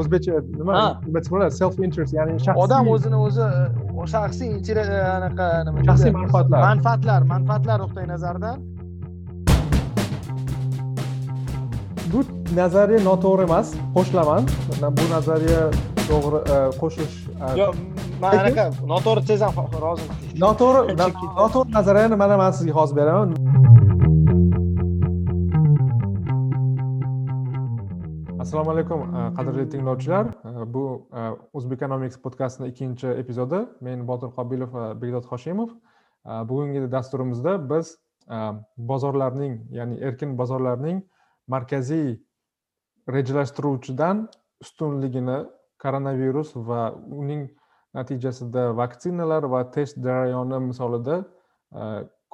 o'zbekcha nima nima bo'ladi self interest ya'ni shaxsiy odam o'zini o'zi shaxsiy anaqa nima shaxsiy manfaatlar. Manfaatlar manfaatlar nuqtai nazaridan bu nazariya noto'g'ri emas qo'shilaman. Bu nazariya to'g'ri e, qo'shish e, yo'q man anaqa noto'g'ri desam roziman. Noto'g'ri noto'g'ri nazariyani mana man sizga hozir beraman assalomu alaykum e, qadrli tinglovchilar. E, bu e, o'zbekonomics podkastini ikkinchi epizodi. Men botir qobilov va bekzod hoshimov. Bugungi dasturimizda biz bozorlarning ya'ni erkin bozorlarning markaziy rejalashtiruvchidan ustunligini koronavirus va uning natijasida vaksinalar va test jarayoni misolida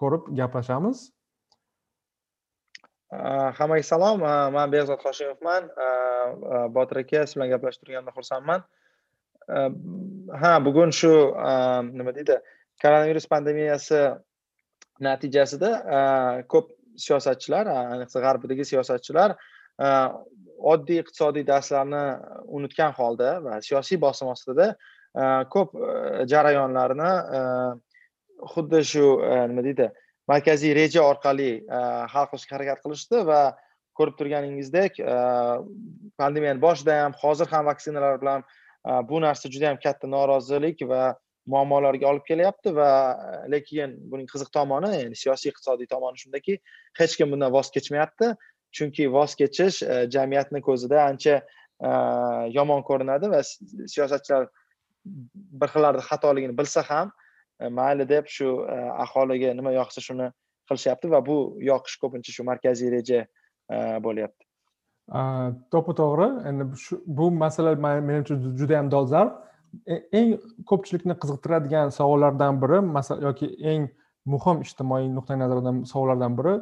ko'rib gaplashamiz. Hammaga salom man behzod hoshimovman botir aka siz bilan gaplashib turganimdan xursandman ha bugun shu nima deydi koronavirus pandemiyasi natijasida ko'p siyosatchilar ayniqsa g'arbdagi siyosatchilar oddiy iqtisodiy darslarni unutgan holda va siyosiy bosim ostida э, ko'p э, jarayonlarni э, xuddi shu nima deydi markaziy reja orqali e, hal qilishga harakat qilishdi va ko'rib turganingizdek e, pandemiyani boshida ham hozir ham vaksinalar bilan e, bu narsa juda yam katta norozilik va muammolarga olib kelyapti va lekin buning qiziq tomoni ya'ni siyosiy iqtisodiy tomoni shundaki hech kim bundan voz kechmayapti. Chunki voz kechish jamiyatni ko'zida ancha yomon ko'rinadi va siyosatchilar bir xillarda xatoligini bilsa ham E, mayli deb shu e, aholiga nima yoqsa shuni qilishyapti va bu yoqish ko'pincha shu markaziy reja e, bo'lyapti. To'ppa to'g'ri. Endi bu masala menimcha juda yam dolzarb. Eng ko'pchilikni qiziqtiradigan savollardan biri masalan yoki eng muhim ijtimoiy nuqtai nazardan savollardan biri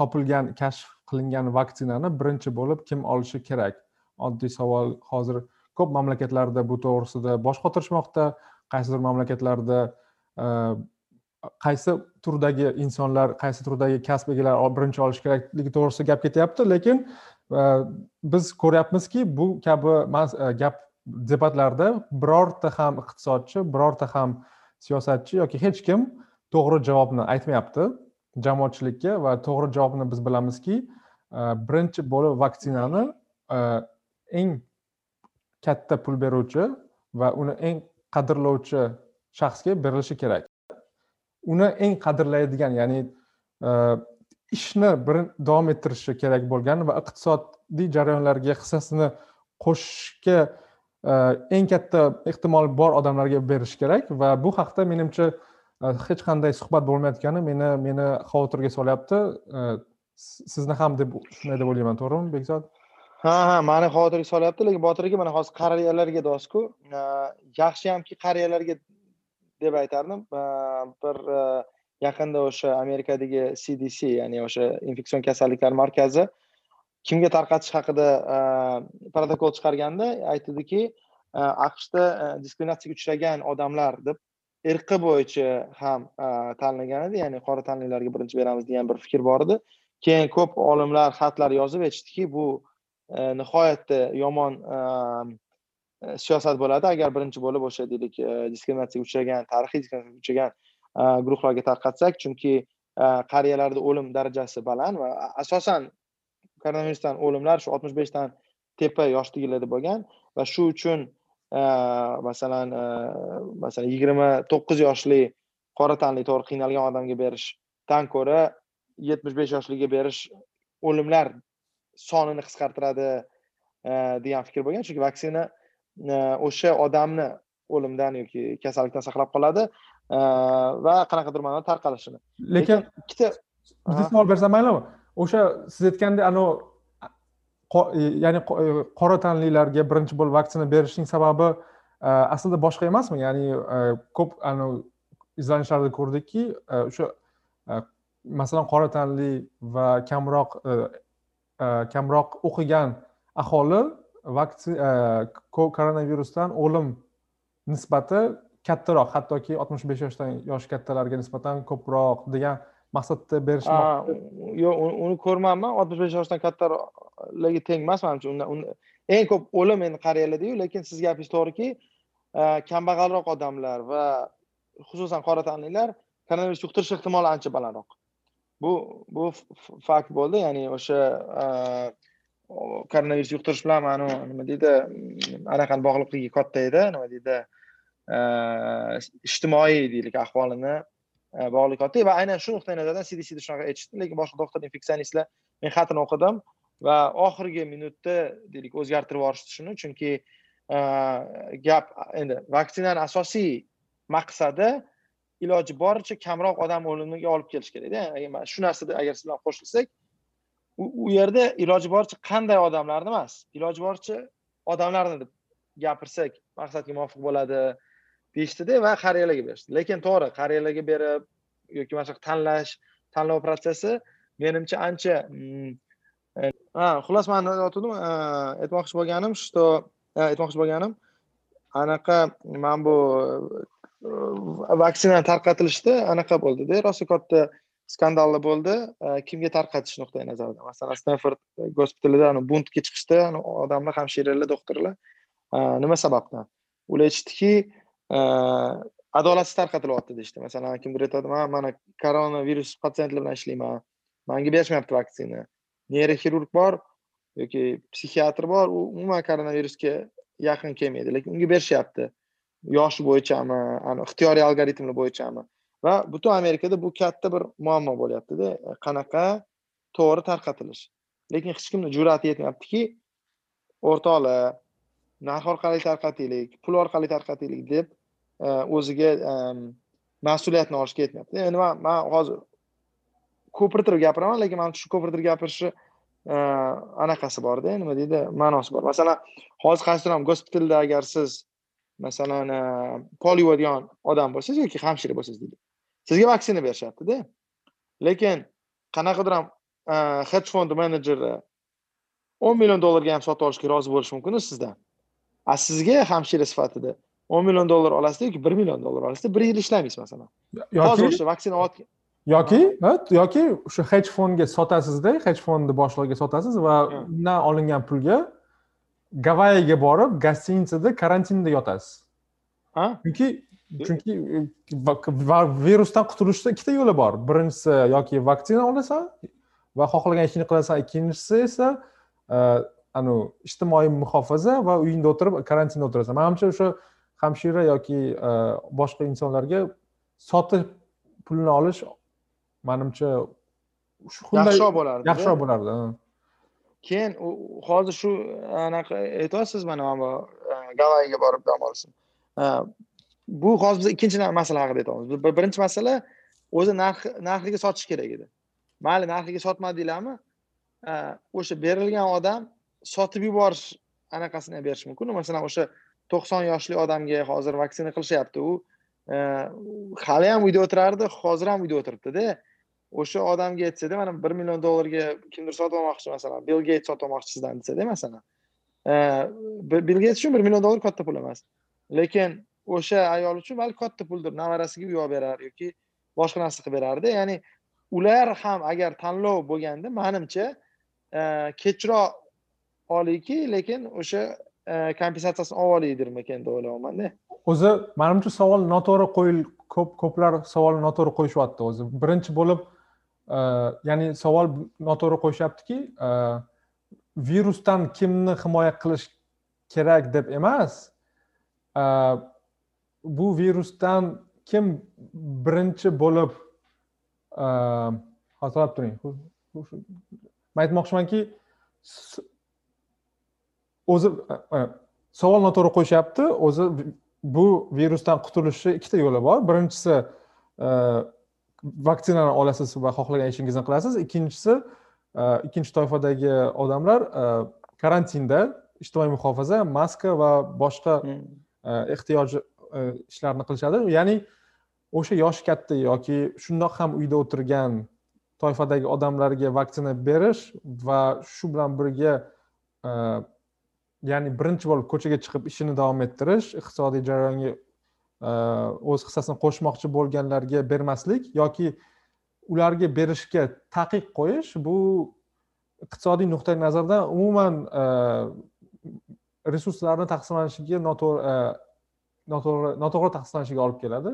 topilgan kashf qilingan vaksinani birinchi bo'lib kim olishi kerak? Oddiy savol. Hozir ko'p mamlakatlarda bu to'g'risida bosh qotirishmoqda. Qaysidir mamlakatlarda e, qaysi turdagi insonlar qaysi turdagi kasb egalari birinchi olish kerakligi to'g'risida gap ketyapti. Lekin e, biz ko'ryapmizki bu kabi e, gap debatlarda birorta ham iqtisodchi birorta ham siyosatchi yoki hech kim to'g'ri javobni aytmayapti. Jamoatchilikka va to'g'ri javobni biz bilamizki birinchi bo'lib vaksinani eng katta pul beruvchi va uni eng qadrlovchi shaxsga berilishi kerak. Uni eng qadrlaydigan ya'ni e, ishni ishni davom ettirishi kerak bo'lgan va iqtisodiy jarayonlarga hissasini qo'shishga e, eng katta ehtimol bor odamlarga berish kerak va bu haqda menimcha e, hech qanday suhbat bo'lmayotgani meni meni xavotirga solyapti. Sizni ham deb shunday deb o'ylayman to'g'rimi bekzod? Ha ha mani xavotirga solyapti lekin botir aka mana hozir qariyalarga dosku yaxshiyamki qariyalarga deb aytardim. Bir e, yaqinda o'sha amerikadagi cdc ya'ni o'sha infeksion kasalliklar markazi kimga tarqatish haqida e, protokol chiqarganda aytdiki e, aqshda diskriminatsiyaga uchragan odamlar deb irqi bo'yicha ham tanlagan edi ya'ni qora tanlilarga birinchi beramiz degan bir fikr bor edi. Keyin ko'p olimlar xatlar yozib aytishdiki bu Э, nihoyatda yomon э, э, siyosat bo'ladi. Agar birinchi bo'lib o'sha deylik e, diskriminatsiyaga uchragan tarixiy diskriminatsiyaga uchragan e, guruhlarga tarqatsak chunki e, qariyalarda o'lim darajasi baland va asosan koronavirusdan o'limlar shu oltmish beshdan tepa yoshdagilarda bo'lgan va shu uchun masalan masalan yigirma to'qqiz yoshli qora tanli to'g'ri qiynalgan odamga berishdan ko'ra yetmish besh yoshliga berish o'limlar sonini qisqartiradi e, degan fikr bo'lgan. Chunki vaksina o'sha odamni o'limdan yoki kasallikdan saqlab qoladi va qanaqadir ma'noda tarqalishini. Lekin ikkita bitta savol bersam maylimi o'sha siz aytgandek anavi ya'ni e, qora tanlilarga birinchi bo'lib vaksina berishning sababi e, aslida boshqa emasmi? Ya'ni e, ko'p izlanishlarda ko'rdikki o'sha masalan qora tanli va kamroq kamroq o'qigan aholi koronavirusdan o'lim nisbati kattaroq hattoki oltmish besh yoshdan yoshi kattalarga nisbatan ko'proq degan maqsadda berish yo'q uni ko'rmanman. oltmish besh yoshdan kattalarga teng emas manimcha eng ko'p o'lim endi qariyalardayu lekin siz gapingiz to'g'riki kambag'alroq odamlar va xususan qora tanlilar koronavirus yuqtirish ehtimoli ancha balandroq bu bu fakt bo'ldi ya'ni o'sha e, koronavirus yuqtirish bilan mana nima deydi anaqani bog'liqligi katta edi nima deydi e, ijtimoiy deylik ahvolini e, bog'liq katta va aynan shu nuqtai nazardan cdcda shunaqa aytishdi lekin boshqa doktor infeksionistlar men xatini o'qidim va oxirgi minutda deylik o'zgartirib yuborishdi shuni. Chunki gap endi vaksinani asosiy maqsadi iloji boricha kamroq odam o'limiga olib kelish kerakda. Shu narsada agar siz bilan qo'shilsak u yerda iloji boricha qanday odamlarni emas iloji boricha odamlarni deb gapirsak maqsadga muvofiq bo'ladi deyishdida va qariyalarga berishdi lekin to'g'ri qariyalarga berib yoki mana shu tanlash tanlov protsessi menimcha ancha mm, e, ha xullas man aytgandim e, aytmoqchi bo'lganim что e, aytmoqchi bo'lganim anaqa mana bu Э, vaksinani vaksina tarqatilishda anaqa bo'ldida rosa katta skandallar bo'ldi. Э, kimga tarqatish nuqtai nazaridan masalan stenford gospitalida buntga chiqishdi odamlar hamshiralar doktorlar э, nima sababdan? Ular aytishdiki adolatsiz tarqatilyapti deyishdi. Masalan kimdir aytadi man mana koronavirus patsientlar bilan ishlayman. Manga berishmayapti vaksina. Neyroxirurg bor yoki psixiatr bor u umuman koronavirusga yaqin kelmaydi lekin unga berishyapti. Yosh bo'yichami ixtiyoriy algoritmlar bo'yichami. Va butun amerikada bu katta bir muammo bo'lyaptida e, qanaqa? To'g'ri tarqatilish. Lekin hech kimni jur'ati yetmayaptiki o'rtoqlar narx orqali tarqataylik pul orqali tarqataylik deb e, o'ziga mas'uliyatni olishga yetmayapti endi man man hozir ko'pirtirib gapiraman lekin manimcha shu ko'pirtirib gapirishni e, anaqasi borda nima deydi ma'nosi bor. Masalan hozir qaysidir ham gospitalda agar siz masalan polio degan odam bo'lsangiz yoki hamshira bo'lsangiz deydi sizga vaksina berishyaptida lekin qanaqadir ham hedge fond menejeri o'n million dollarga ham sotib olishga rozi bo'lishi mumkin sizdan a sizga hamshira sifatida o'n million dollar olasizda yoki bir million dollar olasizda bir yil ishlamaysiz masalan yoki o'sha vaksina yoki yoki o'sha hedge fondga sotasizda hedge fondni boshlig'iga sotasiz va undan olingan pulga gavayiga borib gostinitsada karantinda yotasiz. Chunki chunki virusdan qutulishda ikkita yo'li bor. Birinchisi yoki vaksina olasan va xohlagan ishingni qilasan ikkinchisi esa e, anavi ijtimoiy muhofaza va uyingda o'tirib karantinda o'tirasan. Manimcha o'sha hamshira yoki e, boshqa insonlarga sotib pulni olish manimcha yaxshiroq bo'lardi yaxshiroq bo'lardi keyin hozir shu e, anaqa aytyapsiz mana mana bu e, gavayiga borib dam olsin e, bu hozir biz ikkinchi masala haqida aytyapmiz. Birinchi masala o'zi narx narxiga sotish kerak edi. Mayli narxiga sotmadinglarmi o'sha berilgan odam sotib yuborish anaqasini ham berish mumkin. Masalan o'sha to'qson yoshli odamga hozir vaksina qilishyapti u hali ham uyda o'tirardi hozir ham uyda o'tiribdida. O'sha odamga aytsada mana bir million dollarga kimdir sotib olmoqchi masalan bill geyt sotib olmoqchi sizdan desada masalan bill geyt uchun bir million dollar katta pul emas. Lekin o'sha ayol uchun balki katta puldir nevarasiga uy olib berar yoki boshqa narsa qilib berardi. Ya'ni ular ham agar tanlov bo'lganda manimcha kechroq olayki lekin o'sha kompensatsiyasini olib olaydirmikan deb o'ylayapmanda o'zi manimcha savol noto'g'ri qo'yil ko'p ko'plar savolni noto'g'ri qo'yishyapti. O'zi birinchi bo'lib Э, ya'ni savol noto'g'ri qo'yishyaptiki e, virusdan kimni himoya qilish kerak deb emas e, bu virusdan kim birinchi bo'lib e, hozirlab turing. Man aytmoqchimanki o'zi savol noto'g'ri qo'yishyapti o'zi bu virusdan qutulishni ikkita yo'li bor. Birinchisi vaksinani olasiz va xohlagan ishingizni qilasiz ikkinchisi ikkinchi toifadagi odamlar karantinda ijtimoiy muhofaza maska va boshqa hmm. ehtiyoj E, ishlarni qilishadi ya'ni o'sha yoshi katta yoki shundoq ham uyda o'tirgan toifadagi odamlarga vaksina berish va shu bilan birga e, ya'ni birinchi bo'lib ko'chaga chiqib ishini davom ettirish iqtisodiy jarayonga e, Э, o'z hissasini qo'shmoqchi bo'lganlarga bermaslik yoki ularga berishga taqiq qo'yish bu iqtisodiy nuqtai nazardan umuman e, resurslarni taqsimlanishiga noto'g'ri e, noto'g'ri noto'g'ri taqsimlanishiga olib keladi.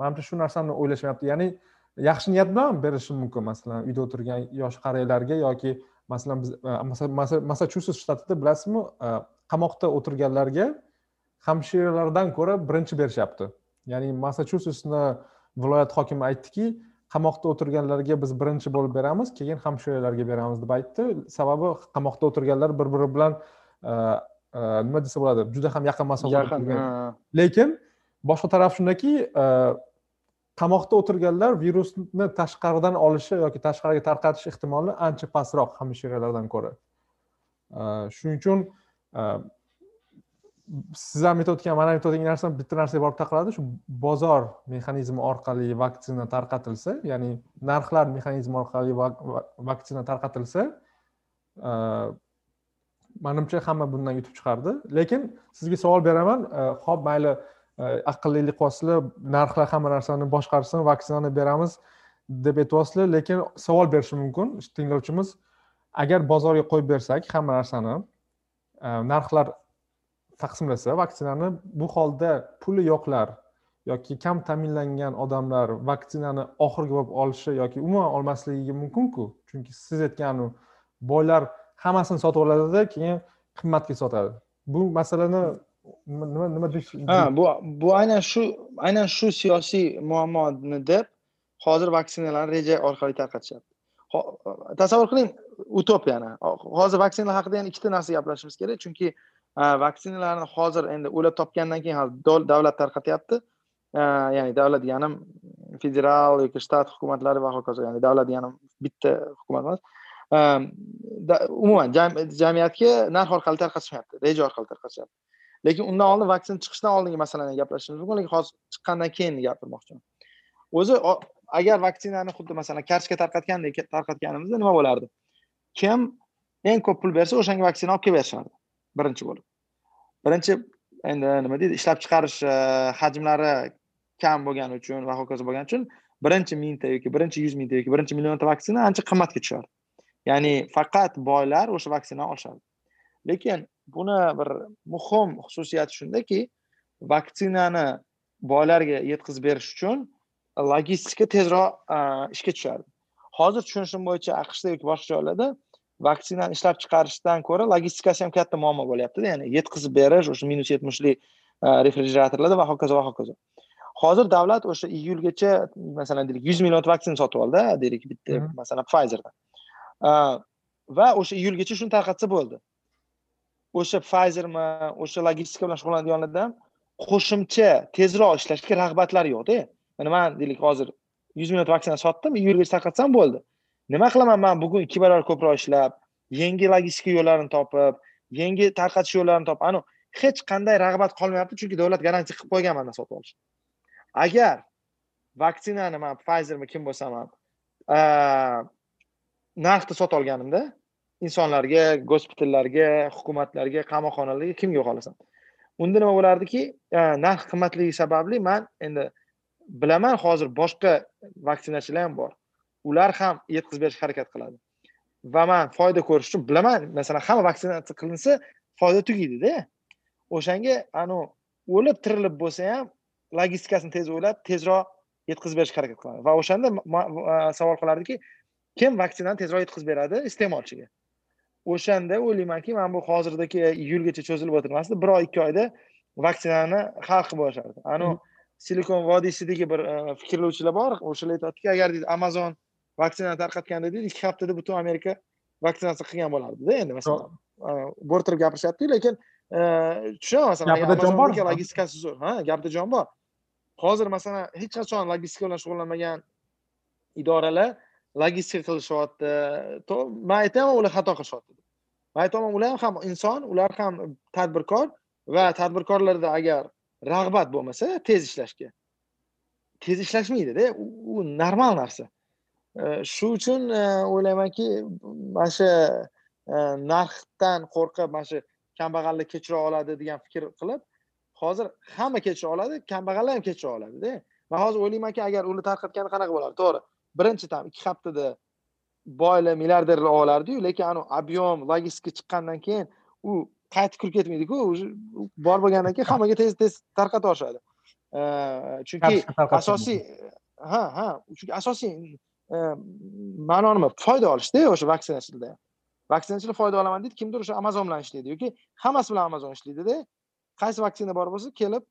Manimcha shu narsani o'ylashmayapti. Ya'ni yaxshi niyat bilan berishi mumkin masalan uyda o'tirgan yosh qariyalarga yoki masalan biz e, massachusets shtatida bilasizmi qamoqda o'tirganlarga hamshiralardan ko'ra birinchi berishyapti. Ya'ni massachusetsni viloyat hokimi aytdiki qamoqda o'tirganlarga biz birinchi bo'lib beramiz keyin hamshiralarga beramiz deb aytdi. Sababi qamoqda o'tirganlar bir biri bilan e, e, nima desa bo'ladi juda ham yaqin masofada lekin boshqa taraf shundaki e, qamoqda o'tirganlar virusni tashqaridan olishi yoki tashqariga tarqatish ehtimoli ancha pastroq hamshiralardan ko'ra. Shuning uchun siz ham aytayotgan man ham aytayotgan narsam bitta narsaga borib taqaladi. Shu bozor mexanizmi orqali vaksina tarqatilsa ya'ni narxlar mexanizmi orqali vaksina tarqatilsa e, manimcha hamma bundan yutib chiqardi. Lekin sizga savol beraman e, ho'p mayli e, aqllilik qilyapsizlar narxlar hamma narsani boshqarsin vaksinani beramiz deb aytyapsizlar lekin savol berishi mumkin tinglovchimiz agar bozorga qo'yib bersak hamma narsani narxlar taqsimlasa vaksinani bu holda puli yo'qlar yoki kam ta'minlangan odamlar vaksinani oxirgi bo'lib olishi yoki umuman olmasligi mumkinku. Chunki siz aytgan boylar hammasini sotib oladida keyin qimmatga sotadi. Bu masalani nima nima deyish ha bu bu aynan shu aynan shu siyosiy muammoni deb hozir vaksinalarni reja orqali tarqatishyapti. Tasavvur qiling utopiyani. Hozir vaksinalar haqida yana ikkita narsa gaplashishimiz kerak chunki vaksinalarni hozir endi o'ylab topgandan keyin davlat tarqatyapti. Ya'ni davlat deganim federal yoki shtat hukumatlari va hokazo ya'ni davlat deganim bitta hukumat emas. Umuman jamiyatga narx orqali tarqatishmayapti reja orqali tarqatishyapti. Lekin undan oldin vaksina chiqishidan oldingi masalani gaplashishimiz mumkin lekin hozir chiqqandan keyin gapirmoqchiman. O'zi agar vaksinani xuddi masalan karchga tarqatgandek tarqatganimizda nima bo'lardi? Kim eng ko'p pul bersa o'shanga vaksina olib kelib berishardi birinchi bo'lib. Birinchi endi nima deydi ishlab chiqarish e, hajmlari kam bo'lgani uchun va hokazo bo'lgani uchun birinchi mingta yoki birinchi yuz mingta yoki birinchi millionta vaksina ancha qimmatga tushadi. Ya'ni faqat boylar o'sha vaksinani olishadi lekin buni bir muhim xususiyati shundaki vaksinani boylarga yetkazib berish uchun logistika tezroq e, ishga tushadi. Hozir tushunishim bo'yicha aqshda yoki boshqa joylarda vaksinani ishlab chiqarishdan ko'ra logistikasi ham katta muammo bo'lyaptida. Ya'ni yetkazib berish o'sha minus yetmishli e, refrigeratorlarda va hokazo va hokazo. Hozir davlat o'sha iyulgacha masalan deylik yuz million vaksina sotib oldi deylik bitta masalan pfizerdan e, va o'sha iyulgacha shuni tarqatsa bo'ldi. O'sha pfizermi o'sha logistika bilan shug'ullanadiganlarda ham qo'shimcha tezroq ishlashga rag'batlari yo'qda. Mana man deylik hozir yuz million vaksina sotdim iyulgacha tarqatsam bo'ldi nima qilaman man bugun ikki barobar ko'proq ishlab yangi logistika yo'llarini topib yangi tarqatish yo'llarini topib. Anavi hech qanday rag'bat qolmayapti chunki davlat garantiya qilib qo'ygan mandan sotib olish. Agar vaksinani man pfizermi kim bo'lsam ham narxda sotib olganimda insonlarga gospitallarga hukumatlarga qamoqxonalarga kimga xohlasam unda nima bo'lardiki narx qimmatligi sababli man endi bilaman hozir boshqa vaksinachilar ham bor. Ular ham yetkazib berishga harakat qiladi. Va man foyda ko'rish uchun bilaman masalan hamma vaksinatsiya qilinsa foyda tugaydida. O'shanga anavi o'lib tirilib bo'lsa ham logistikasini tez o'ylab tezroq yetkazib berishga harakat qiladi. Va o'shanda savol qilardiki kim vaksinani tezroq yetkazib beradi? Iste'molchiga. O'shanda o'ylaymanki mana bu hozirdagi iyulgacha cho'zilib o'tirmasdi bir oy ikki oyda vaksinani hal qilib bo'lishardi anavi silikon vodiysidagi bir fikrlovchilar bor o'shalar aytyaptiki agar deydi amazon vaksinani tarqatganda deydi ikki haftada butun amerika vaksinatsiya qilgan bo'lardida endi masalan. Bo'rttirib gapirishyapti lekin e, tushunaman masalan gapida jon bor logistikasi zo'r ha gapida jon bor. Hozir masalan hech qachon logistika bilan shug'ullanmagan idoralar logistika qilishyapti. Man aytaman ular xato qilishyapti. Man aytyapman ular ham inson ular ham tadbirkor va tadbirkorlarda agar rag'bat bo'lmasa tez ishlashga. Tez ishlashmaydida u normal narsa shu uchun o'ylaymanki mana shu narxdan qo'rqib mana shu kambag'allik kechira oladi degan fikr qilib hozir hamma kechira oladi kambag'allar ham kechira oladida. Man hozir o'ylaymanki agar uni tarqatganda qanaqa bo'lardi? To'g'ri birinchi там ikki haftada boylar milliarderlar olardiyu lekin anavi объем logistika chiqqandan keyin u qaytib kirib ketmaydiku уже bor bo'lgandan keyin hammaga tez tez tarqatib yuborishadi chunki asosiy ha ha chunki asosiy ma'no nima? Foyda olishda o'sha vaksinachilarda vaksinachilar foyda olaman deydi kimdir o'sha amazon bilan ishlaydi yoki hammasi bilan amazon ishlaydida qaysi vaksina bor bo'lsa kelib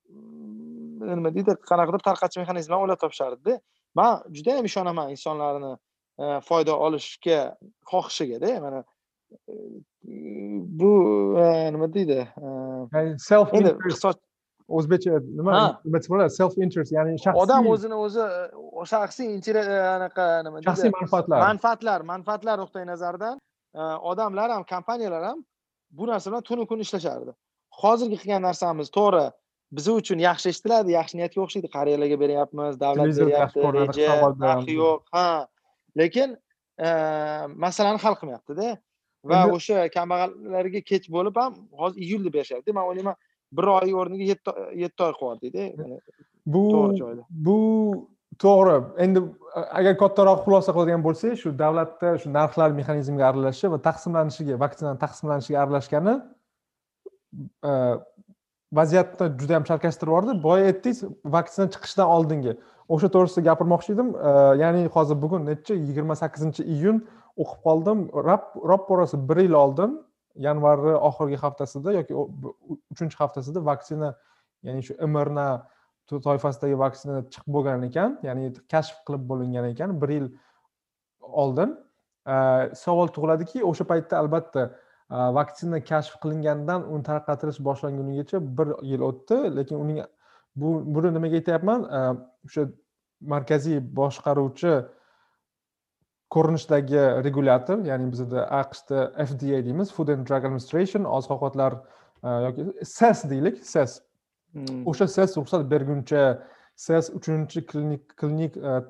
nima deydi qanaqadir tarqatish mexanizmini o'ylab topishardida man judayam ishonaman insonlarni foyda olishga xohishigada mana bu nima deydi self o'zbekcha nima? Nima bo'ladi? Self interest ya'ni shaxsiy odam o'zini o'zi shaxsiy anaqa nima shaxsiy manfaatlar. Manfaatlar manfaatlar nuqtai nazaridan odamlar ham kompaniyalar ham bu narsa bilan tunu kun ishlashardi. Hozirgi qilgan narsamiz to'g'ri biz uchun yaxshi eshitiladi yaxshi niyatga o'xshaydi. Qariyalarga beryapmiz davlat beryapti reja yo'q ha. Lekin masalani hal qilmayaptida. Va o'sha kambag'allarga kech bo'lib ham hozir iyulda berishyapti man o'ylayman bir oy o'rniga yetti oy qilyaptida bu bu to'g'ri. Endi agar kattaroq xulosa qiladigan bo'lsak shu davlatda shu narxlar mexanizmiga aralashishi va taqsimlanishiga vaksinani taqsimlanishiga aralashgani vaziyatni juda yam chalkashtirib yubordi. Boya aytdingiz vaksina chiqishidan oldingi. O'sha to'g'risida gapirmoqchi edim. Ya'ni hozir bugun nechi? Yigirma sakkizinchi iyun o'qib qoldim. Roppa rosa bir yil oldin yanvarni oxirgi haftasida yoki uchinchi haftasida vaksina ya'ni shu mrna toifasidagi vaksina chiqib bo'lgan ekan ya'ni kashf qilib bo'lingan ekan bir yil oldin. Savol tug'iladiki o'sha paytda albatta e, vaksina kashf qilingandan uni tarqatilish boshlangunigacha bir yil o'tdi lekin uning bu buni nimaga aytyapman? E, o'sha markaziy boshqaruvchi ko'rinishdagi regulyator ya'ni bizada aqshda fda deymiz food and drug administration oziq ovqatlar e, yoki ses deylik ses Hmm. o'sha ses ruxsat berguncha ses uchinchi klinik klinik e,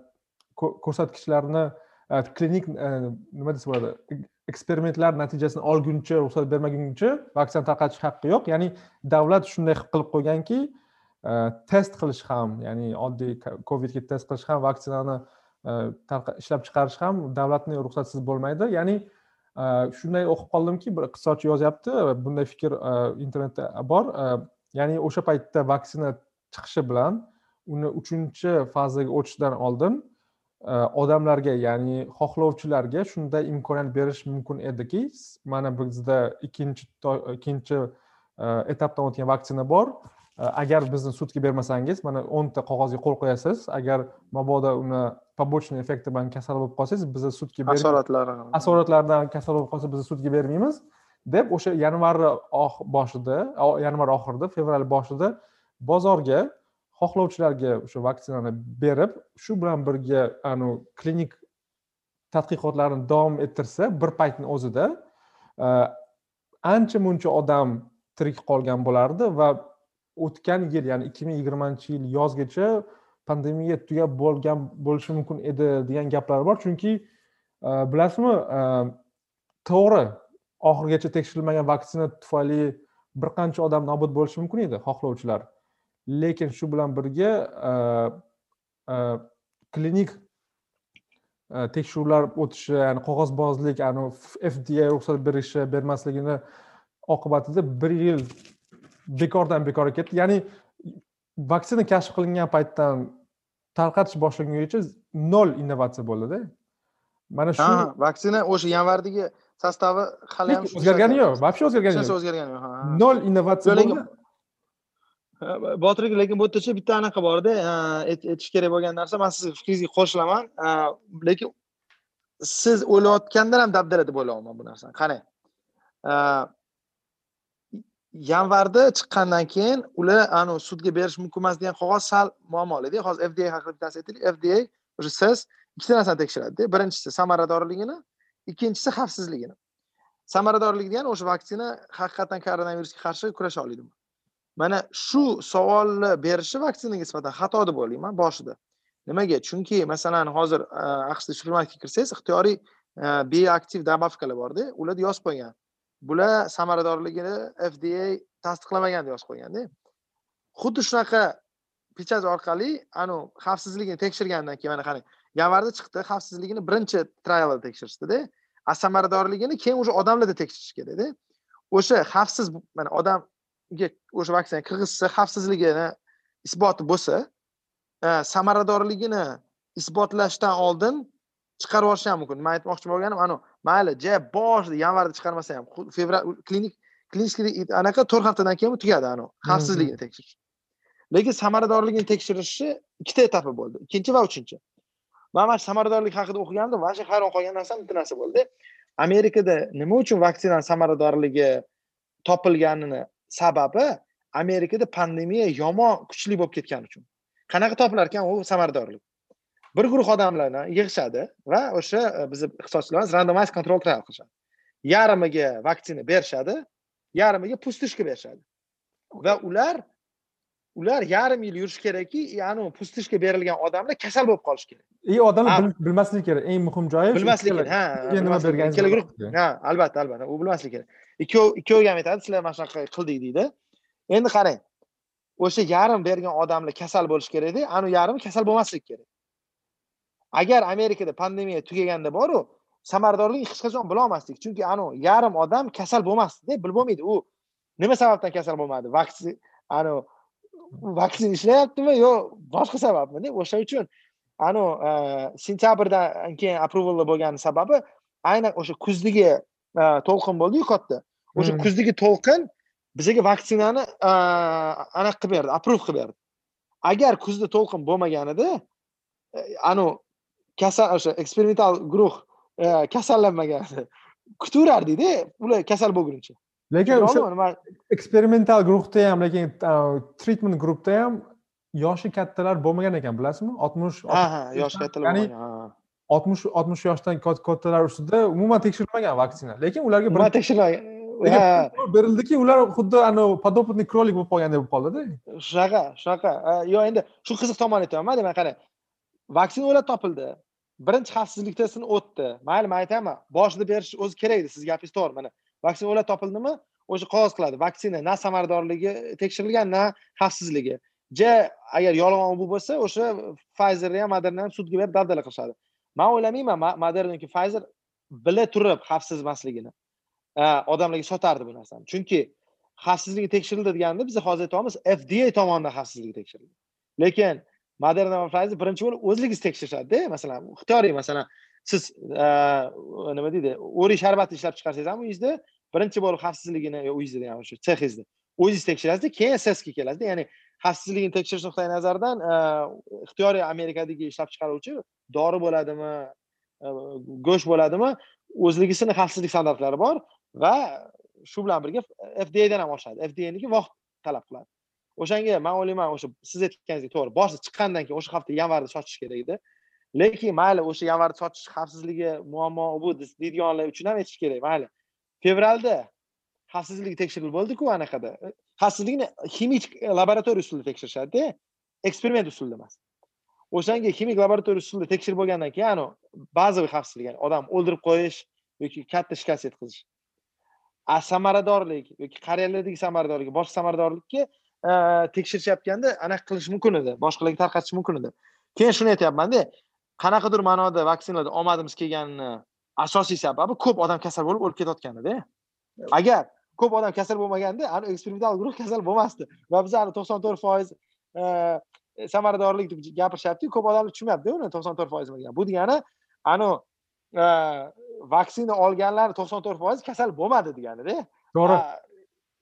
ko'rsatkichlarni e, klinik e, nima desa bo'ladi eksperimentlar natijasini olguncha ruxsat bermaguncha vaksina tarqatish haqqi yo'q. Ya'ni davlat shunday qilib qo'yganki test qilish ham ya'ni oddiy covidga test qilish ham vaksinani ishlab chiqarish ham davlatni ruxsatisiz bo'lmaydi. Ya'ni shunday o'qib qoldimki bir iqtisodchi yozyapti bunday fikr internetda bor ya'ni o'sha paytda vaksina chiqishi bilan uni uchinchi fazaga o'tishdan oldin e, odamlarga ya'ni xohlovchilarga shunday imkoniyat berish mumkin ediki. Mana bizda ikkinchi ikkinchi e, etapdan o'tgan vaksina bor. E, agar bizni sudga bermasangiz mana o'nta qog'ozga qo'l qo'yasiz. Agar mabodo uni побочный effekti bilan kasal bo'lib qolsangiz bizni sudga asoratlari asoratlardan kasal bo'lib qolsa bizni sudga bermaymiz deb o'sha yanvarni boshida yanvar oxirida fevral boshida bozorga xohlovchilarga o'sha vaksinani berib shu bilan birga anavi klinik tadqiqotlarni davom ettirsa bir paytni o'zida e, ancha muncha odam tirik qolgan bo'lardi va o'tgan yil ya'ni ikki ming yigirmanchi yil yozgacha pandemiya tugab bo'lgan bo'lishi mumkin edi degan gaplar bor. Chunki e, bilasizmi e, to'g'ri oxirigacha tekshirilmagan vaksina tufayli bir qancha odam nobud bo'lishi mumkin edi xohlovchilar. Lekin shu bilan birga e, e, klinik e, tekshiruvlar o'tishi ya'ni qog'ozbozlik fda ruxsat berishi bermasligini oqibatida bir yil bekordan bekorga ketdi. Ya'ni vaksina kashf qilingan paytdan tarqatish boshlangungacha nol innovatsiya bo'ldida. Mana shu vaksina o'sha yanvardagi sostavi hali ham o'zgargani yo'q вообще o'zgargani yo'q o'zgargani yo'q nol innovatsiya bo'ldi botir aka lekin bu yerdachi bitta anaqa borda aytish kerak bo'lgan narsa man sizni fikringizga qo'shilaman lekin siz o'ylayotgandan ham dabdala deb o'ylayapman bu narsani qarang yanvarda chiqqandan keyin ular anavi sudga berish mumkin emas degan qog'oz sal muammolida hozir fda haqida bittasini aytaylik fda o'sha siz ikkita narsani tekshiradida birinchisi samaradorligini ikkinchisi xavfsizligini. Samaradorlik degani o'sha vaksina haqiqatdan koronavirusga qarshi kurasha oladimi mana shu savolni berishi vaksinaga nisbatan xato deb o'ylayman boshida. Nimaga? Chunki masalan hozir e, aqshda supermarketga kirsangiz ixtiyoriy beaktiv bioaktiv добавкаlar borda ularda yozib qo'ygan. Bular samaradorligini fda tasdiqlamagan deb yozib qo'yganda xuddi shunaqa pechat orqali anavi xavfsizligini tekshirgandan keyin mana qarang yanvarda chiqdi xavfsizligini birinchi trialda tekshirishdida. A samaradorligini keyin уже odamlarda tekshirish kerakda o'sha xavfsiz mana odamga o'sha vaksina kirgizsa xavfsizligini isboti bo'lsa e, samaradorligini isbotlashdan oldin chiqarib yuborishi ham mumkin. Man aytmoqchi bo'lganim anavi mayli ja boshida yanvarda chiqarmasa ham. Fevral klinik klinik anaqa to'rt haftadan keyin tugadi anavi xavfsizligini tekshirish. Lekin samaradorligini tekshirishi ikkita etapi bo'ldi. Ikkinchi va uchinchi man mana shu samaradorlik haqida o'qigandim. Вообще hayron qolgan narsam bitta narsa bo'ldi. Amerikada nima uchun vaksinani samaradorligi topilganini sababi amerikada pandemiya yomon kuchli bo'lib ketgani uchun. Qanaqa topilar ekan u samaradorlik. Bir guruh odamlarni yig'ishadi va o'sha e, bizni iqtisodchilarimiz randomized control trial qilishadi. Yarmiga vaksina berishadi yarmiga pustishka berishadi. Va ular ular yarim yil yurishi kerakki anavi pustishka berilgan odamlar kasal bo'lib qolishi kerak. И odamlar bilmasligi kerak. Eng muhim joyi bilmasligi kerak. Ha nima berganingiz ha albatta albatta. U bilmasligi kerak. Ikkov ikkoviga ham aytadi sizlar mana shunaqa qildik deydi. Endi qarang o'sha yarim bergan odamlar kasal bo'lishi kerakda anavi yarmi kasal bo'lmasligi kerak. Agar amerikada pandemiya tugaganda boru samaradorligini hech qachon bilolmasdik chunki anavi yarim odam kasal bo'lmasdida bilib bo'lmaydi u. Nima sababdan kasal bo'lmadi? Vaksin anavi vaksina ishlayaptimi yo boshqa sababmida o'sha uchun anavi e, sentyabrdan keyin approval bo'lgani sababi aynan o'sha kuzdagi e, to'lqin bo'ldiyu katta. O'sha hmm. kuzdagi to'lqin bizaga vaksinani e, anaqa qilib berdi approve qilib berdi. Agar kuzda to'lqin bo'lmaganida anavi kasal o'sha eksperimental guruh kasallanmagan kutaverardikda ular kasal bo'lguncha lekin o'sha eksperimental guruhda ham lekin treatment guruhda ham yoshi kattalar bo'lmagan ekan bilasizmi? Oltmish ha ha yoshi kattalar ya'ni oltmish oltmish yoshdan kattalar ustida umuman tekshirilmagan vaksina. Lekin ularga umuman tekshirilmagan berildiki ular xuddi anavi подопытный кролик bo'lib qolgandek bo'lib qoldida. Shunaqa shunaqa yo'q endi shu qiziq tomoni aytyapman demak qarang vaksina o'ylab topildi. Birinchi xavfsizlik testini o'tdi. Mayli man aytaman boshida berish o'zi kerak edi sizni gapingiz to'g'ri mana vaksinalar topildimi? O'sha qog'oz qiladi. Vaksina na samaradorligi tekshirilgan na xavfsizligi. Ja agar yolg'on bu bo'lsa o'sha pfizerni ham moderna ham sudga berib dabdala qilishadi. Man o'ylamayman moderna yoki pfizer bila turib xavfsiz emasligini. Odamlarga sotardi bu narsani. Chunki xavfsizligi tekshirildi deganda biz hozir aytyapmiz fda tomonidan xavfsizligi tekshirildi. Lekin moderna va pfizer birinchi bo'lib o'zligingiz tekshirishadida masalan ixtiyoriy masalan siz nima deydi o'rik sharbati ishlab chiqarsangiz ham uyingizda birinchi bo'lib xavfsizligini e, uyingizda ham o'sha texizda o'zingiz tekshirasizda keyin sesga kelasizda. Ya'ni xavfsizligini tekshirish nuqtai nazaridan e, ixtiyoriy amerikadagi ishlab chiqaruvchi dori bo'ladimi e, go'sht bo'ladimi o'zligisini xavfsizlik standartlari bor va shu bilan birga fdadan ham oshadi. Fdaniki vaqt talab qiladi. O'shanga man o'ylayman o'sha siz aytganingizdek to'g'ri boshida chiqqandan keyin o'sha hafta yanvarda sotish kerak edi. Lekin mayli o'sha yanvarda sotish xavfsizligi muammo bu deydiganlar uchun ham aytish kerak mayli. Fevralda xavfsizligi tekshirilib bo'ldiku anaqada. Xavfsizlikni ximik laboratoriya usulida tekshirishadida. Eksperiment usulida emas. O'shanga ximik laboratoriya usulida tekshirib bo'lgandan keyin anavi bazaviy xavfsizlik ya'ni odam o'ldirib qo'yish yoki katta shikast yetkazish. A samaradorlik yoki qariyalardagi samaradorlik boshqa samaradorlikka tekshirishayotganda anaqa qilish mumkin edi boshqalarga tarqatish mumkin edi. Keyin shuni aytyapmanda qanaqadir ma'noda vaksinalarda omadimiz kelganini asosiy sababi ko'p odam kasal bo'lib o'lib ketayotganida agar ko'p odam kasal bo'lmaganda ani eksperimental guruh kasal bo'lmasdi. Va biz ani to'qson to'rt foiz e, samaradorlik deb gapirishyaptiku ko'p odamlar tushunmayapti uni to'qson to'rt foiz nima bu degani anavi e, vaksina olganlar to'qson to'rt foiz kasal bo'lmadi deganida to'g'ri.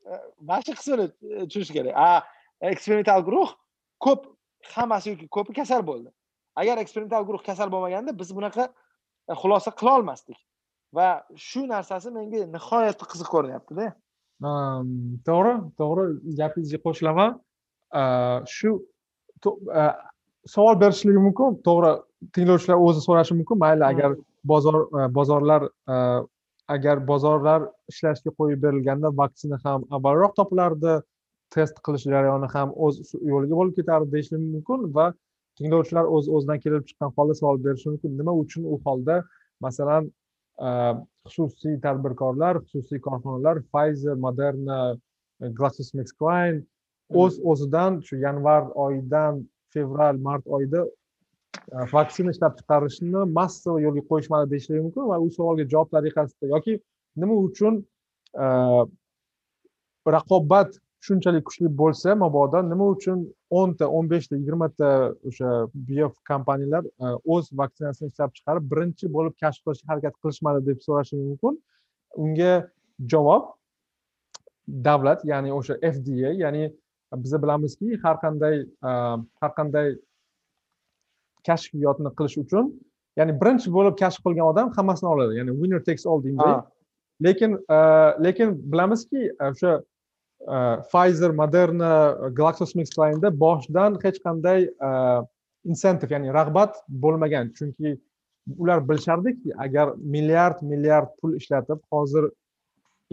E, mana shu qismini tushunish kerak. A eksperimental guruh ko'p hammasi yoki ko'pi kasal bo'ldi. Agar eksperimental guruh kasal bo'lmaganda biz bunaqa xulosa qilolmasdik va shu narsasi menga nihoyatda qiziq ko'rinyaptida. To'g'ri to'g'ri gapingizga qo'shilaman. Shu savol berishligi mumkin to'g'ri tinglovchilar o'zi so'rashi mumkin. Mayli agar bozor bozorlar agar bozorlar ishlashga qo'yib berilganda vaksina ham avvalroq topilardi test qilish jarayoni ham o'z yo'liga bo'lib ketardi deyishi mumkin va tinglovchilar o'z o'zidan kelib chiqqan holda savol berishi mumkin. Nima uchun u holda? Masalan xususiy tadbirkorlar xususiy korxonalar pfizer moderna glaxosmithkline o'z o'zidan shu yanvar oyidan fevral mart oyida vaksina ishlab chiqarishni massaviy yo'lga qo'yishmadi deyishligi mumkin va u savolga javob tariqasida yoki nima uchun raqobat shunchalik kuchli bo'lsa mabodo nima uchun o'nta o'n beshta yigirmata o'sha bio kompaniyalar o'z vaksinasini ishlab chiqarib birinchi bo'lib kashf qilishga harakat qilishmadi deb so'rashingiz mumkin. Unga javob davlat ya'ni o'sha fda ya'ni biz bilamizki har qanday har qanday kashfiyotni qilish uchun ya'ni birinchi bo'lib kashf qilgan odam hammasini oladi ya'ni winner takes all deymiz lekin lekin bilamizki o'sha pfizer moderna glaxosmithkline'da boshidan hech qanday insentiv ya'ni rag'bat bo'lmagan. Chunki ular bilishardiki agar milliard milliard pul ishlatib hozir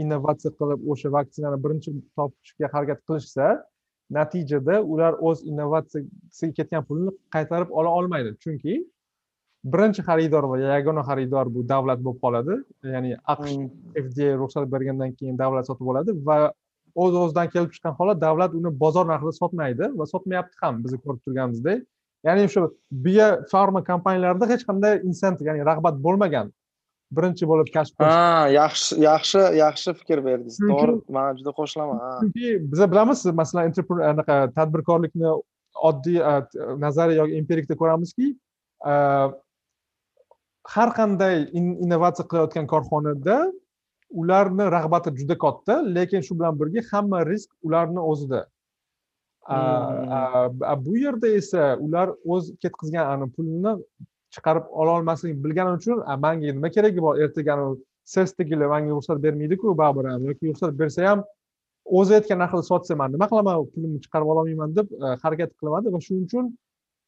innovatsiya qilib o'sha vaksinani birinchi topishga harakat qilishsa natijada ular o'z innovatsiyasiga ketgan pulni qaytarib ola olmaydi. Chunki birinchi xaridor va yagona xaridor bu davlat bo'lib qoladi. Ya'ni aqsh fda ruxsat bergandan keyin davlat sotib oladi va o'z o'zidan kelib chiqqan holat davlat uni bozor narxida sotmaydi va sotmayapti ham biz ko'rib turganimizdek. Ya'ni o'sha bio farma kompaniyalarida hech qanday insentiv ya'ni rag'bat bo'lmagan. Birinchi bo'lib kashf qilish. Ha yaxshi yaxshi yaxshi fikr berdingiz. To'g'ri man juda qo'shilaman chunki biza bilamiz masalan anaqa tadbirkorlikni oddiy nazariy yoki empirikda ko'ramizki har qanday innovatsiya qilayotgan korxonada ularni rag'bati juda katta lekin shu bilan birga hamma risk ularni o'zida hmm. bu yerda esa ular o'z ketkazgan pulni chiqarib ololmasligini bilgani uchun manga nima keragi bor ertaga sesdagilar manga ruxsat bermaydiku baribir ham yoki ruxsat bersa ham o'zi aytgan narxida sotsa man nima qilaman pulimni chiqarib ololmayman deb harakat qilamadi va shuning uchun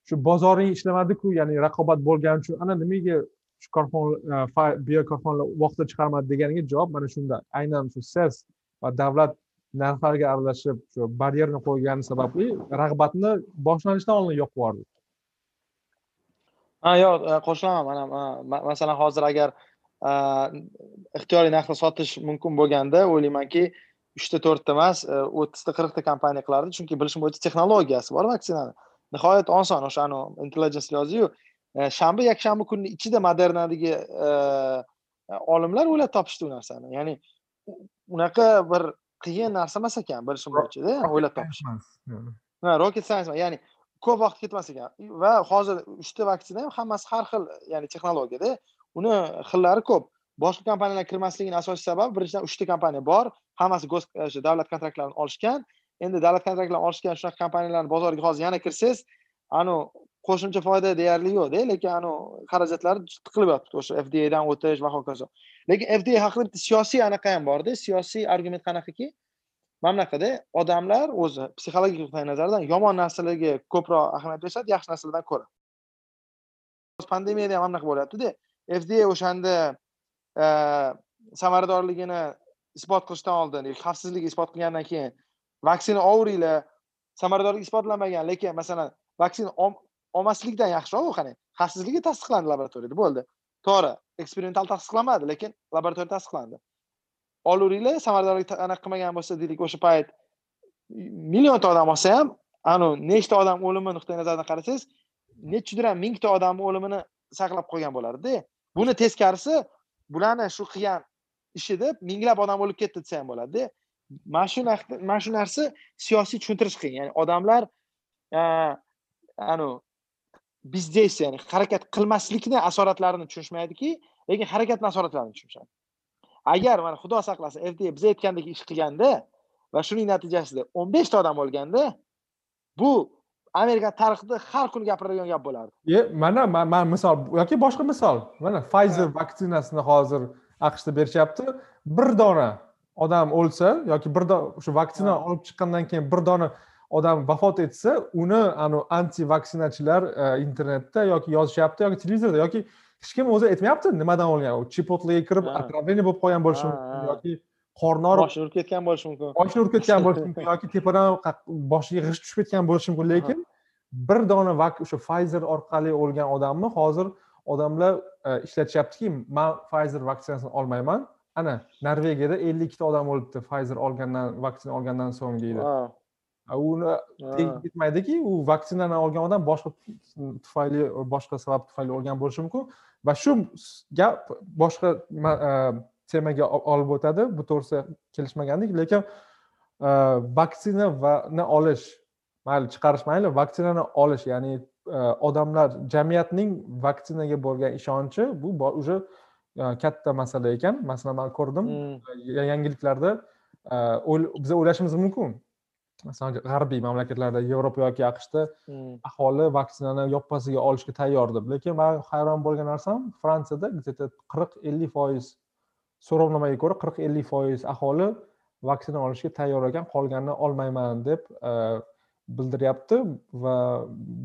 shu bozoring ishlamadiku ya'ni raqobat bo'lgani uchun ana nimaga shu e, korxona bio vaqtida chiqarmadi deganiga javob mana shunda. Aynan shu ses va davlat narxlarga aralashib shu baryerni qo'ygani sababli rag'batni boshlanishdan oldin yo'q yubordi. Ha yo'q e, qo'shilaman mana masalan hozir agar e, ixtiyoriy narxda sotish mumkin bo'lganda o'ylaymanki uchta to'rtta emas o'ttizta qirqta kompaniya qilardi chunki bilishim bo'yicha texnologiyasi bor vaksinani nihoyat oson o'sha intelligence yoziyu. Shanba yakshanba kunni ichida modernadagi olimlar o'ylab topishdi u narsani. Ya'ni unaqa bir qiyin narsa emas ekan bilishim bo'yichada o'ylab topish rocket science ya'ni ko'p vaqt ketmas ekan. Va hozir uchta vaksina ham hammasi har xil ya'ni texnologiyada uni xillari ko'p. Boshqa kompaniyalar kirmasligini asosiy sababi birinchidan uchta kompaniya bor. Hammasi o'sha davlat kontraktlarini olishgan. Endi davlat kontraktlarini olishgan shunaqa kompaniyalarni bozoriga hozir yana kirsangiz anavi qo'shimcha foyda deyarli yo'qda lekin anu xarajatlari tiqilib yotibdi o'sha fdadan o'tish va hokazo. Lekin fda haqida bitta siyosiy anaqa ham borda siyosiy argument qanaqaki? Mana bunaqada odamlar o'zi psixologik nuqtai nazardan yomon narsalarga ko'proq ahamiyat berishadi yaxshi narsalardan ko'ra. Pandemiyada ham mana bunaqa bo'lyaptida fda o'shanda e, samaradorligini isbot qilishdan oldin xavfsizligi isbot qilgandan keyin vaksina olavringlar samaradorligi isbotlanmagan lekin masalan vaksina olmaslikdan yaxshiroq u qani? Xavfsizligi tasdiqlandi laboratoriyada bo'ldi. To'g'ri eksperimental tasdiqlanmadi lekin laboratoriyada tasdiqlandi. Olaveringlar samaradorlik anaqa qilmagan bo'lsa deylik o'sha payt millionta odam olsa ham anavi nechta odam o'limi nuqtai nazaridan qarasangiz nechidir ham mingta odamni o'limini saqlab qo'ygan bo'lardida. Buni teskarisi bularni shu qilgan ishi deb minglab odam o'lib ketdi desa ham bo'ladida. Mana shu mana shu narsa siyosiy tushuntirish qiyin. Ya'ni odamlar anavi biznes ya'ni harakat qilmaslikni asoratlarini tushunishmaydiki lekin harakatni asoratlarini tushunishadi. Agar mana xudo saqlasin ertaga biz aytgandek ish qilganda va shuning natijasida o'n beshta odam o'lganda bu amerika tarixida har kuni gapiriladigan gap bo'lardi. E mana man misol yoki boshqa misol. Mana pfizer vaksinasini hozir aqshda berishyapti. Bir dona odam o'lsa yoki bir shu vaksina olib chiqqandan keyin bir dona odam vafot etsa uni anavi anti vaksinachilar e, internetda yoki yozishyapti yoki televizorda yoki hech kim o'zi aytmayapti nimadan olgan? U chipotlarga kirib отравление bo'lib qolgan bo'lishi mumkin yoki qorni og'rib boshini urib ketgan bo'lishi mumkin. boshini urib ketgan bo'lishi mumkin yoki tepadan boshiga g'isht tushib ketgan bo'lishi mumkin. Lekin bir dona o'sha Pfizer orqali o'lgan odamni hozir odamlar e, ishlatishyaptiki man Pfizer vaksinasini olmayman. Ana norvegiyada ellik ikkita odam o'libdi Pfizer olgandan vaksina olgandan so'ng deydi uni yetmaydiki u vaksinani olgan odam boshqa tufayli boshqa sabab tufayli olgan bo'lishi mumkin va shu gap boshqa temaga olib o'tadi bu to'g'risida kelishmagandik lekin vaksina vani olish mayli chiqarish mayli vaksinani olish ya'ni odamlar jamiyatning vaksinaga bo'lgan ishonchi bu уже katta masala ekan masalan man ko'rdim yangiliklarda biz o'ylashimiz mumkin masalan g'arbiy mamlakatlarda yevropa yoki aqshda aholi vaksinani yoppasiga olishga tayyor deb. Lekin man hayron bo'lgan narsam fransiyada где то qirq ellik foiz so'rovnomaga ko'ra qirq ellik foiz aholi vaksina olishga tayyor ekan qolganini olmayman deb e, bildiryapti va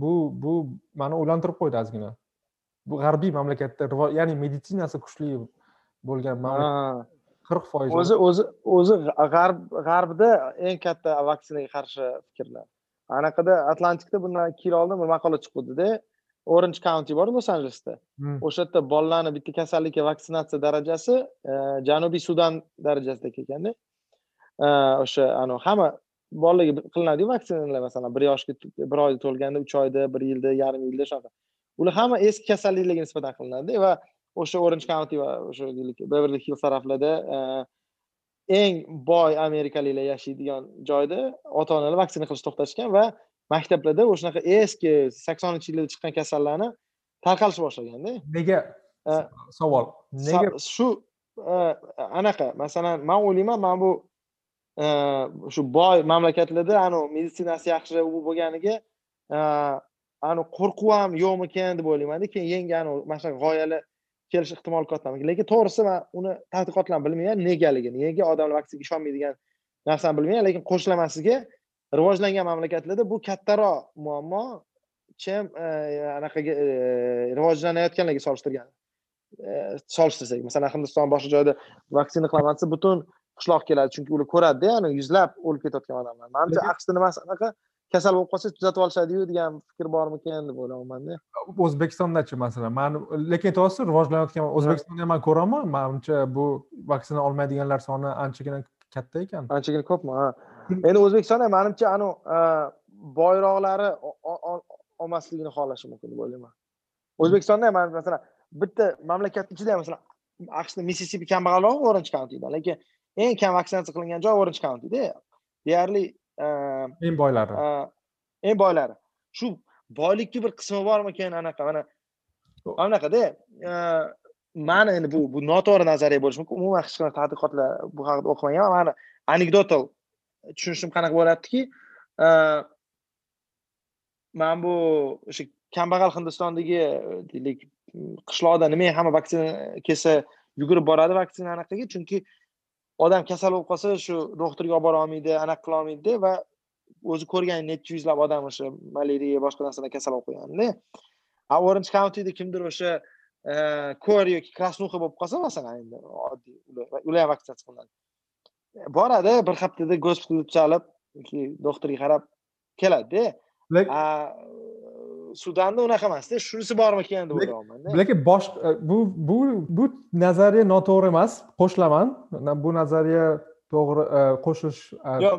bu bu mani o'ylantirib qo'ydi ozgina bu g'arbiy mamlakatda ya'ni meditsinasi kuchli bo'lgan qirq foiz o'zi o'zi o'zi g'arb g'arbda eng katta vaksinaga qarshi fikrlar. Anaqada atlantikda bundan ikki yil oldin bir maqola chiquvdida orange county bor los anjelesda hmm. o'sha yerda bolalarni bitta kasallikka vaksinatsiya darajasi e, janubiy sudan darajasida ekanda o'sha anavi hamma bolalarga qilinadiyu vaksinalar masalan bir yoshga bir oyda to'lganda uch oyda bir yilda yarim yilda shunaqa. Ular hamma eski kasalliklarga nisbatan qilinadida va o'sha orange county va o'sha beverli hills taraflarda eng boy amerikaliklar yashaydigan joyda ota onalar vaksina qilishni to'xtatishgan va maktablarda o'shanaqa eski saksoninchi yillarda chiqqan kasallarni tarqalishni boshlaganda nega? Savol. nega? shu anaqa masalan man o'ylayman mana bu shu boy mamlakatlarda anavi meditsinasi yaxshi u bo'lganiga anavi qo'rquv ham yo'qmikan deb o'ylaymanda keyin yangi anavi mana shunaqa g'oyalar kelish ehtimoli katta lekin to'g'risi man uni tadqiqotlarni bilmayman. Negaligini nega odamlar vaksinaga ishonmaydigan narsani bilmayman. Lekin qo'shilaman sizga rivojlangan mamlakatlarda bu kattaroq muammo chem anaqaga rivojlanayotganlarga solishtirgan solishtirsak. Masalan hindiston boshqa joyda vaksina qilaman desa butun qishloq keladi. Chunki ular ko'radida ya'ni yuzlab o'lib ketayotgan odamlar. Manimcha aqshda nimasi anaqa kasal bo'lib qolsa tuzatib olishadiyu degan fikr bormikan deb o'ylayapmanda o'zbekistondachi masalan mani lekin aytyapsiz rivojlanayotgan o'zbekistonda ham man ko'raman manimcha bu vaksina olmaydiganlar soni anchagina katta ekan. Anchagina ko'pmi? Ha. Endi o'zbekistonda manimcha anavi boyroqlari olmasligini xohlashi mumkin deb o'ylayman. O'zbekistonda ham masalan bitta mamlakatni ichida ham masalan aqshda missisipi kambag'alroq orange countydan lekin eng kam vaksinatsiya qilingan joy orange countyda deyarli eng boylari. eng boylari. Shu boylikni bir qismi bormikan anaqa? Mana anaqada mani endi bu bu noto'g'ri nazariya bo'lishi mumkin. Umuman hech qanaqa tadqiqotlar bu haqida o'qimaganman mani anekdotal tushunishim qanaqa bo'lyaptiki mana bu o'sha kambag'al hindistondagi deylik qishloqda nima hamma vaksina kelsa yugurib boradi vaksina anaqaga. Chunki odam kasal bo'lib qolsa shu doktorga olib bora olmaydi anaqa qila olmaydida va o'zi ko'rgan necha yuzlab odam o'sha malariya boshqa narsadan kasal bo'lib qolganda a orange countyda kimdir o'sha e, ko'r yoki krasnuxa bo'lib qolsa masalan endi oddiy ular ham vaksinatsiya qilinadi. Boradi bir haftada gospitalda chalib yoki doktorga qarab keladida sudanda unaqa emasda shunisi bormikan deb o'ylayapmanda lekin bosh e, bu bu bu nazariya noto'g'ri emas qo'shilaman. Bu nazariya to'g'ri e, qo'shish e, yo'q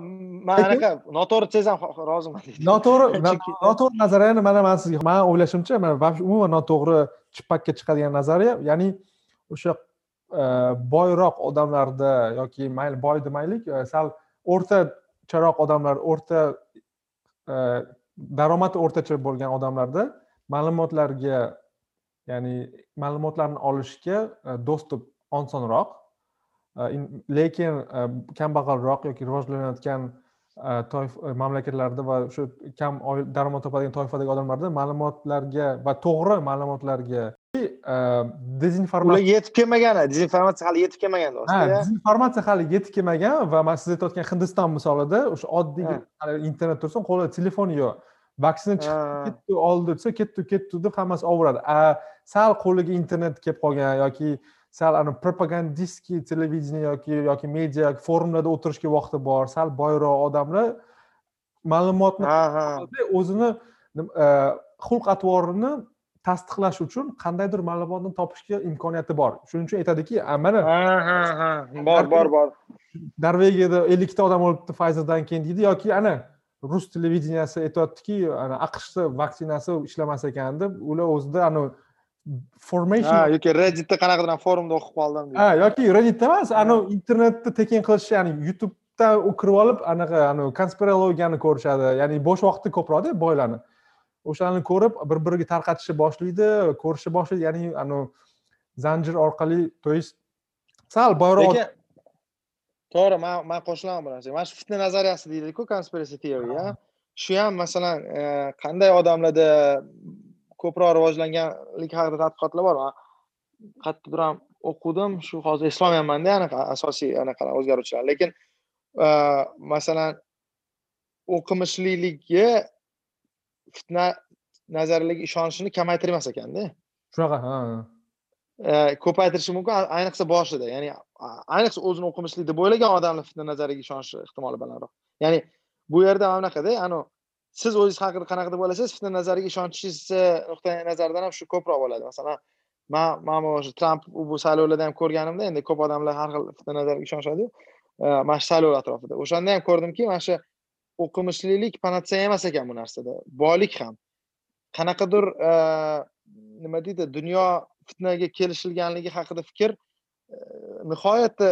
man anaqa noto'g'ri desam roziman noto'g'ri noto'g'ri nazariyani mana man sizga man o'ylashimcha mana umuman noto'g'ri chippakka chiqadigan nazariya. Ya'ni o'sha boyroq odamlarda yoki mayli boy demaylik sal o'rtacharoq odamlar o'rta daromadi o'rtacha bo'lgan odamlarda ma'lumotlarga ya'ni ma'lumotlarni olishga e, dostуп osonroq e, lekin e, kambag'alroq yoki rivojlanayotgan mamlakatlarda va shu kam daromad topadigan toifadagi odamlarda ma'lumotlarga va to'g'ri ma'lumotlarga dezinformatsiya ular yetib kelmagan dezinformatsiya hali yetib kelmagan ha dezinformatsiya hali yetib kelmagan va man siz aytayotgan hindiston misolida o'sha oddiy internet tursin qo'lida telefoni yo'q vaksina chiqib ketdi oldi desa ketdi ketdi deb hammasi oboradi a sal qo'liga internet kelib qolgan yoki sal ani propagandistskiy televideniya yoki yoki media yoki forumlarda o'tirishga vaqti bor sal boyroq odamlar ma'lumotni o'zini xulq atvorini tasdiqlash uchun qandaydir ma'lumotni topishga imkoniyati bor. Shuning uchun aytadiki mana bor bor bor. Norvegiyada ellikta odam o'libdi fayzerdan keyin deydi yoki ana rus televideniyasi aytyaptiki aqshni vaksinasi ishlamas ekan deb ular o'zida anavi formation ha yoki redditda qanaqadir forumda o'qib qoldim ha yoki redditda emas anavi internetni tekin qilish ya'ni youtubedan kirib olib anaqa anavi konspirologiyani ko'rishadi ya'ni bo'sh vaqti ko'proqda boylarni o'shalarni ko'rib bir biriga tarqatishni boshlaydi ko'rishni boshlaydi ya'ni anavi zanjir orqali то есть sal boyroq to'g'ri man man qo'shilaman bu narsaga. Mana shu fitna nazariyasi deydiku conspiracy theory shu ham masalan e, qanday odamlarda ko'proq rivojlanganlik haqida tadqiqotlar bor. Qayerdadir ham o'qidim. Shu hozir eslolmayapmanda anaqa asosiy anaqa o'zgaruvchilar. Lekin masalan o'qimishlikligi fitna nazariylarga ishonishini kamaytirmas ekanda. Shunaqa ha ko'paytirishi mumkin ayniqsa boshida. Ya'ni ayniqsa o'zini o'qimishli deb o'ylagan odamlar fitna nazariga ishonishi ehtimoli balandroq. Ya'ni bu yerda mana bunaqada anavi siz o'zingiz haqida qanaqa deb o'ylasangiz fitna nazariga ishonchingizni nuqtai nazaridan ham shu ko'proq bo'ladi. Masalan man man o'sha tramp bu saylovlarda ham ko'rganimda endi ko'p odamlar har xil fitna nazariga ishonishadiyu mana shu saylov atrofida. O'shanda ham ko'rdimki mana shu o'qimishlilik panatseya emas ekan bu narsada. Boylik ham. Qanaqadir nima deydi dunyo fitnaga kelishilganligi haqida fikr nihoyatda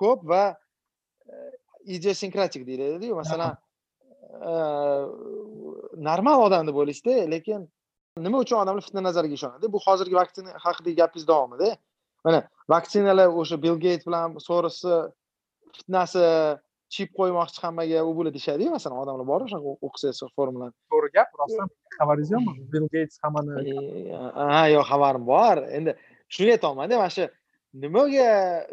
ko'p va idiosinkratik deyiladiku masalan normal odam deb o'ylashda lekin nima uchun odamlar fitna nazariga ishonadi? Bu hozirgi vaksina haqidagi gapingiz davomida mana vaksinalar o'sha bill geyt bilan sorosni fitnasi chip qo'ymoqchi hammaga u bu deyishadiyu masalan odamlar bor o'shaqa o'qisangiz forumlarni to'g'ri gap rostdan xabaringiz yo'qmi bill geyts hammani ha yo'q xabarim bor. Endi shuni aytyapmanda mana shu nimaga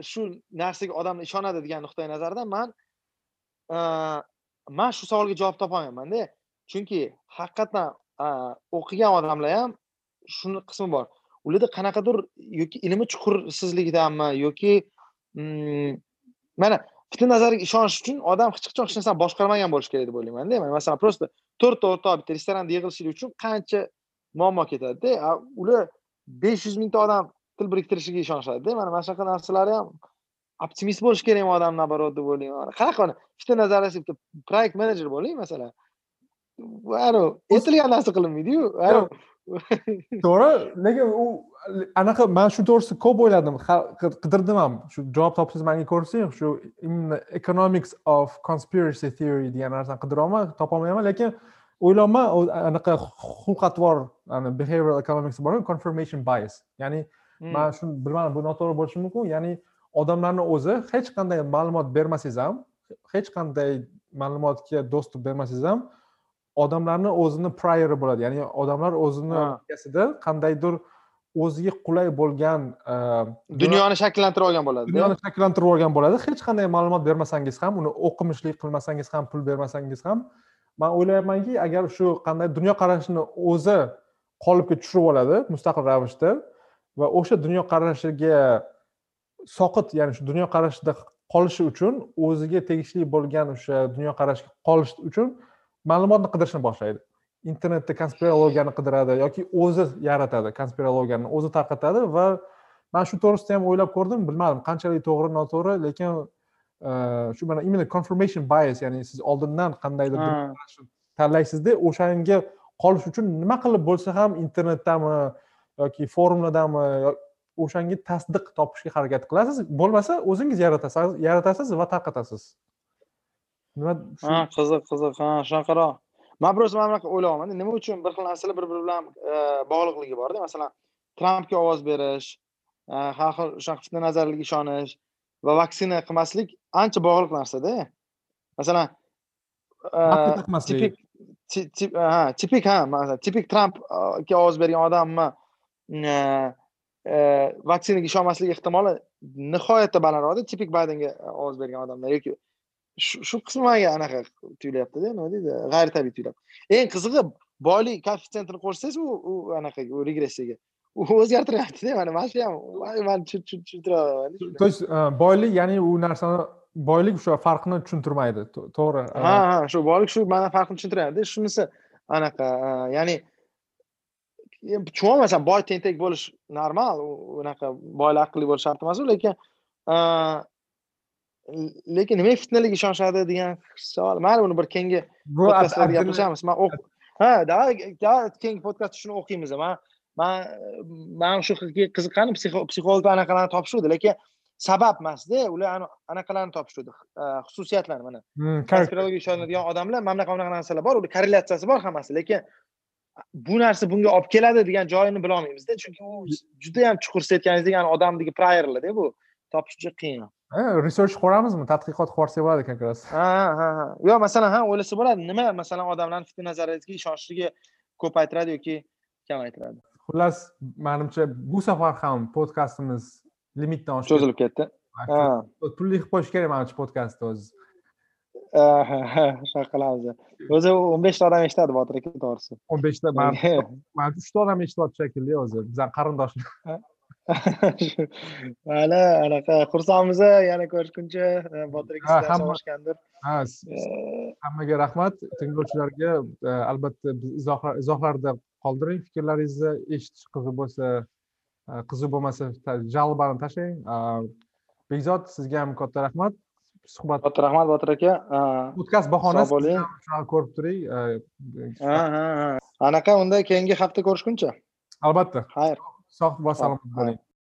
shu narsaga odamlar ishonadi degan nuqtai nazardan man man shu savolga javob topolmayapmanda chunki haqiqatdan o'qigan odamlar ham shuni qismi bor. Ularda qanaqadir yoki ilmi chuqursizligidanmi yoki mm, mana fitna nazariga ishonish uchun odam hech qachon hech narsani boshqarmagan bo'lishi kerak deb o'ylaymanda masalan просто to'rtta o'rtoq bitta restoranda yig'ilishlik uchun qancha muammo ketadida ular besh yuz mingta odam til biriktirishiga ishonishadida mana mana shunaqa narsalar ham optimist bo'lish kerakmi odam наоборот deb o'ylayman. Qanaqa fitna nazariyasi bitta proyekt menejer bo'ling masalan. Anavi aytilgan narsa qilinmaydiyu. to'g'ri. Lekin u anaqa man shu to'g'risida ko'p o'yladim. Qidirdim ham. Shu javob topsangiz manga ko'rsating shu именно economics of conspiracy theory degan narsani qidiryapman topolmayapman lekin o'ylayapman anaqa xulq atvor behavioral economics bor confirmation bias. Ya'ni hmm. man shuni bilmadim bu noto'g'ri bo'lishi mumkin. Ya'ni odamlarni o'zi hech qanday ma'lumot bermasangiz ham hech qanday ma'lumotga dostуп bermasangiz ham odamlarni o'zini priori bo'ladi. Ya'ni odamlar o'zini miyasida qandaydir o'ziga qulay bo'lgan e, dunyoni shakllantirib olgan bo'ladi. Dunyoni shakllantirib olgan bo'ladi. Hech qanday ma'lumot bermasangiz ham uni o'qimishli qilmasangiz ham pul bermasangiz ham man o'ylayapmanki agar shu qanday dunyoqarashini o'zi qolipga tushirib oladi mustaqil ravishda va o'sha dunyoqarashiga soqit ya'ni shu dunyoqarashida qolishi uchun o'ziga tegishli bo'lgan o'sha dunyoqarashga qolish uchun ma'lumotni qidirishni boshlaydi. Internetda konspirologiyani qidiradi yoki o'zi yaratadi konspirologiyani o'zi tarqatadi va man shu to'g'risida ham o'ylab ko'rdim bilmadim qanchalik to'g'ri noto'g'ri lekin e, shu mana именно confirmation bias ya'ni siz oldindan qandaydir tanlaysizda o'shanga qolish uchun nima qilib bo'lsa ham internetdami yoki forumlardami o'shanga tasdiq topishga harakat qilasiz. Bo'lmasa o'zingiz yaratasiz yaratasiz va tarqatasiz nima ha qiziq qiziq. Ha shunaqaroq man просто mana bunaqa o'ylayapmanda nima uchun bir xil narsalar bir biri bilan e, bog'liqligi borda masalan trampga ovoz berish e, har xil shunaqa fitna nazarlarga ishonish va vaksina qilmaslik ancha bog'liq narsada masalan e, tipik ha tipik ha tipik trampga ovoz bergan odamni vaksinaga ishonmaslik ehtimoli nihoyatda balandroqda. Tipik baydenga ovoz bergan odamlar yoki shu qismi manga anaqa tuyulyaptida nima deydi g'ayritabiiy tuyulyapti eng qizig'i boylik koeffitsiyentini qo'shsangiz u anaqaga u regressiyaga u o'zgartiryaptida mana mana shu ham man tushuntirolmayman то есть boylik ya'ni u narsani boylik o'sha farqni tushuntirmaydi to'g'ri ha ha shu boylik shu mana farqni tushuntiryapti shunisi anaqa ya'ni tushunolmayman masalan boy tentak bo'lish normal unaqa boylar aqlli bo'lishi shart emasu lekin lekin nimaga fitnalarga ishonishadi degan savol mayli buni bir keyingi podkastlarda gaplashamiz man ha keyingi podkastda shuni o'qiymiz man man man shu qiziqqanim psixo- psixologlar anaqalarni topishuvdi lekin sabab emasda ular ana- anaqalarni topishuvdi xususiyatlarni mana character. konspirologiyaga ishonadigan odamlar mana bunaqa bunaqa narsalar bor ular korrelyatsiyasi bor hammasi lekin bu narsa bunga olib keladi degan joyini bilolmaymizda chunki u judayam chuqur siz aytganingizdek yani odamniki priorlarda bu topish juda qiyin research qo'ramizmi tadqiqot yuborsak bo'ladi раз ha ha ha yo masalan ha o'ylasa bo'ladi. Nima masalan odamlarni fitna nazariyasiga ishonishligi ko'paytiradi yoki kamaytiradi xullas manimcha bu safar ham podkastimiz limitdan oshib cho'zilib ketdi. Pulli qilib qo'yish kerak manimcha podkastni o'zi. Shunaqa qilamiz. O'zi o'n beshta odam eshitadi botir aka to'g'risi. o'n beshta uchta odam eshityapti shekilli o'zi. Bizani qarindoshlar mayli anaqa xursandmiz yana ko'rishguncha botir aka so'rashgandir ha s- hammaga rahmat. Tinglovchilarga e, albatta izohlarda qoldiring. Fikrlaringizni eshitish qiziq bo'lsa qiziq bo'lmasa jalbani tashlang. Bekzod sizga ham katta rahmat. Suhbat botir rahmat botir aka. Podkast bahonasi Sog' bo'ling. ko'rib turing. Ha ha ha. anaqa unda keyingi hafta ko'rishguncha. Albatta. Xayr sog' va salomat bo'ling